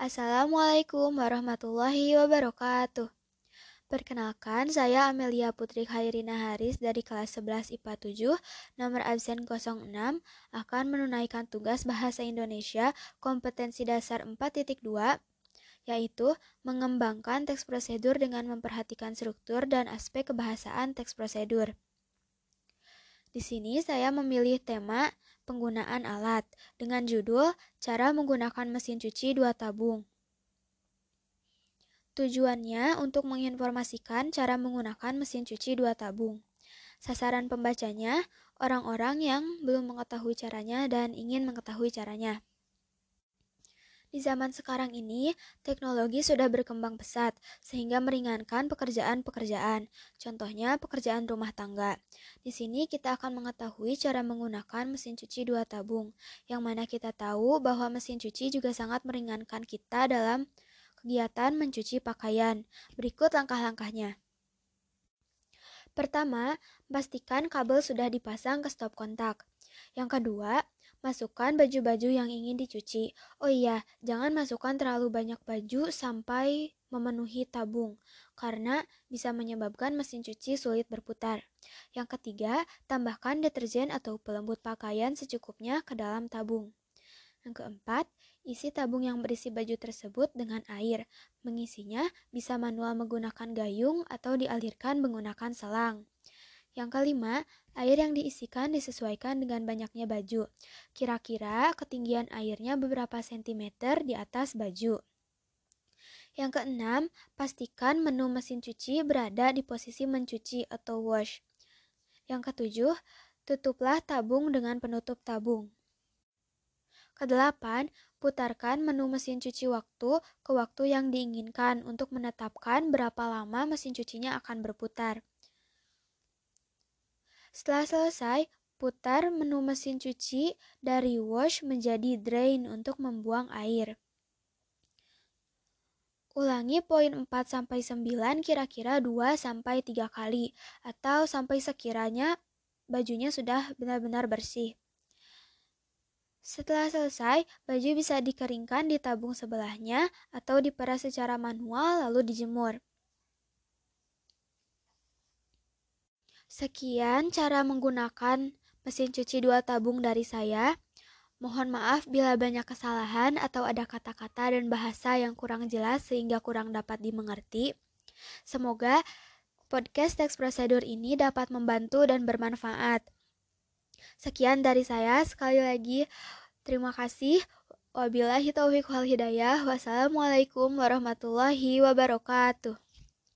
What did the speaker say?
Assalamualaikum warahmatullahi wabarakatuh. Perkenalkan, saya Amelia Putri Khairina Haris dari kelas 11 IPA 7, nomor absen 06, akan menunaikan tugas Bahasa Indonesia kompetensi dasar 4.2, yaitu mengembangkan teks prosedur dengan memperhatikan struktur dan aspek kebahasaan teks prosedur. Di sini saya memilih tema penggunaan alat dengan judul Cara menggunakan mesin cuci dua tabung. Tujuannya untuk menginformasikan cara menggunakan mesin cuci dua tabung. Sasaran pembacanya orang-orang yang belum mengetahui caranya dan ingin mengetahui caranya. Di zaman sekarang ini, teknologi sudah berkembang pesat sehingga meringankan pekerjaan-pekerjaan. Contohnya, pekerjaan rumah tangga. Di sini kita akan mengetahui cara menggunakan mesin cuci dua tabung, yang mana kita tahu bahwa mesin cuci juga sangat meringankan kita dalam kegiatan mencuci pakaian. Berikut langkah-langkahnya. Pertama, pastikan kabel sudah dipasang ke stop kontak. Yang kedua, Masukkan baju-baju yang ingin dicuci. Oh iya, jangan masukkan terlalu banyak baju sampai memenuhi tabung, karena bisa menyebabkan mesin cuci sulit berputar. Yang ketiga, tambahkan deterjen atau pelembut pakaian secukupnya ke dalam tabung. Yang keempat, isi tabung yang berisi baju tersebut dengan air. Mengisinya bisa manual menggunakan gayung atau dialirkan menggunakan selang. Yang kelima, air yang diisikan disesuaikan dengan banyaknya baju. Kira-kira ketinggian airnya beberapa sentimeter di atas baju. Yang keenam, pastikan menu mesin cuci berada di posisi mencuci atau wash. Yang ketujuh, tutuplah tabung dengan penutup tabung. Kedelapan, putarkan menu mesin cuci waktu ke waktu yang diinginkan untuk menetapkan berapa lama mesin cucinya akan berputar. Setelah selesai, putar menu mesin cuci dari wash menjadi drain untuk membuang air. Ulangi poin 4 sampai 9 kira-kira 2 sampai 3 kali atau sampai sekiranya bajunya sudah benar-benar bersih. Setelah selesai, baju bisa dikeringkan di tabung sebelahnya atau diperas secara manual lalu dijemur. Sekian cara menggunakan mesin cuci dua tabung dari saya. Mohon maaf bila banyak kesalahan atau ada kata-kata dan bahasa yang kurang jelas sehingga kurang dapat dimengerti. Semoga podcast teks prosedur ini dapat membantu dan bermanfaat. Sekian dari saya. Sekali lagi, terima kasih. Wabillahi taufiq wal hidayah. Wassalamualaikum warahmatullahi wabarakatuh.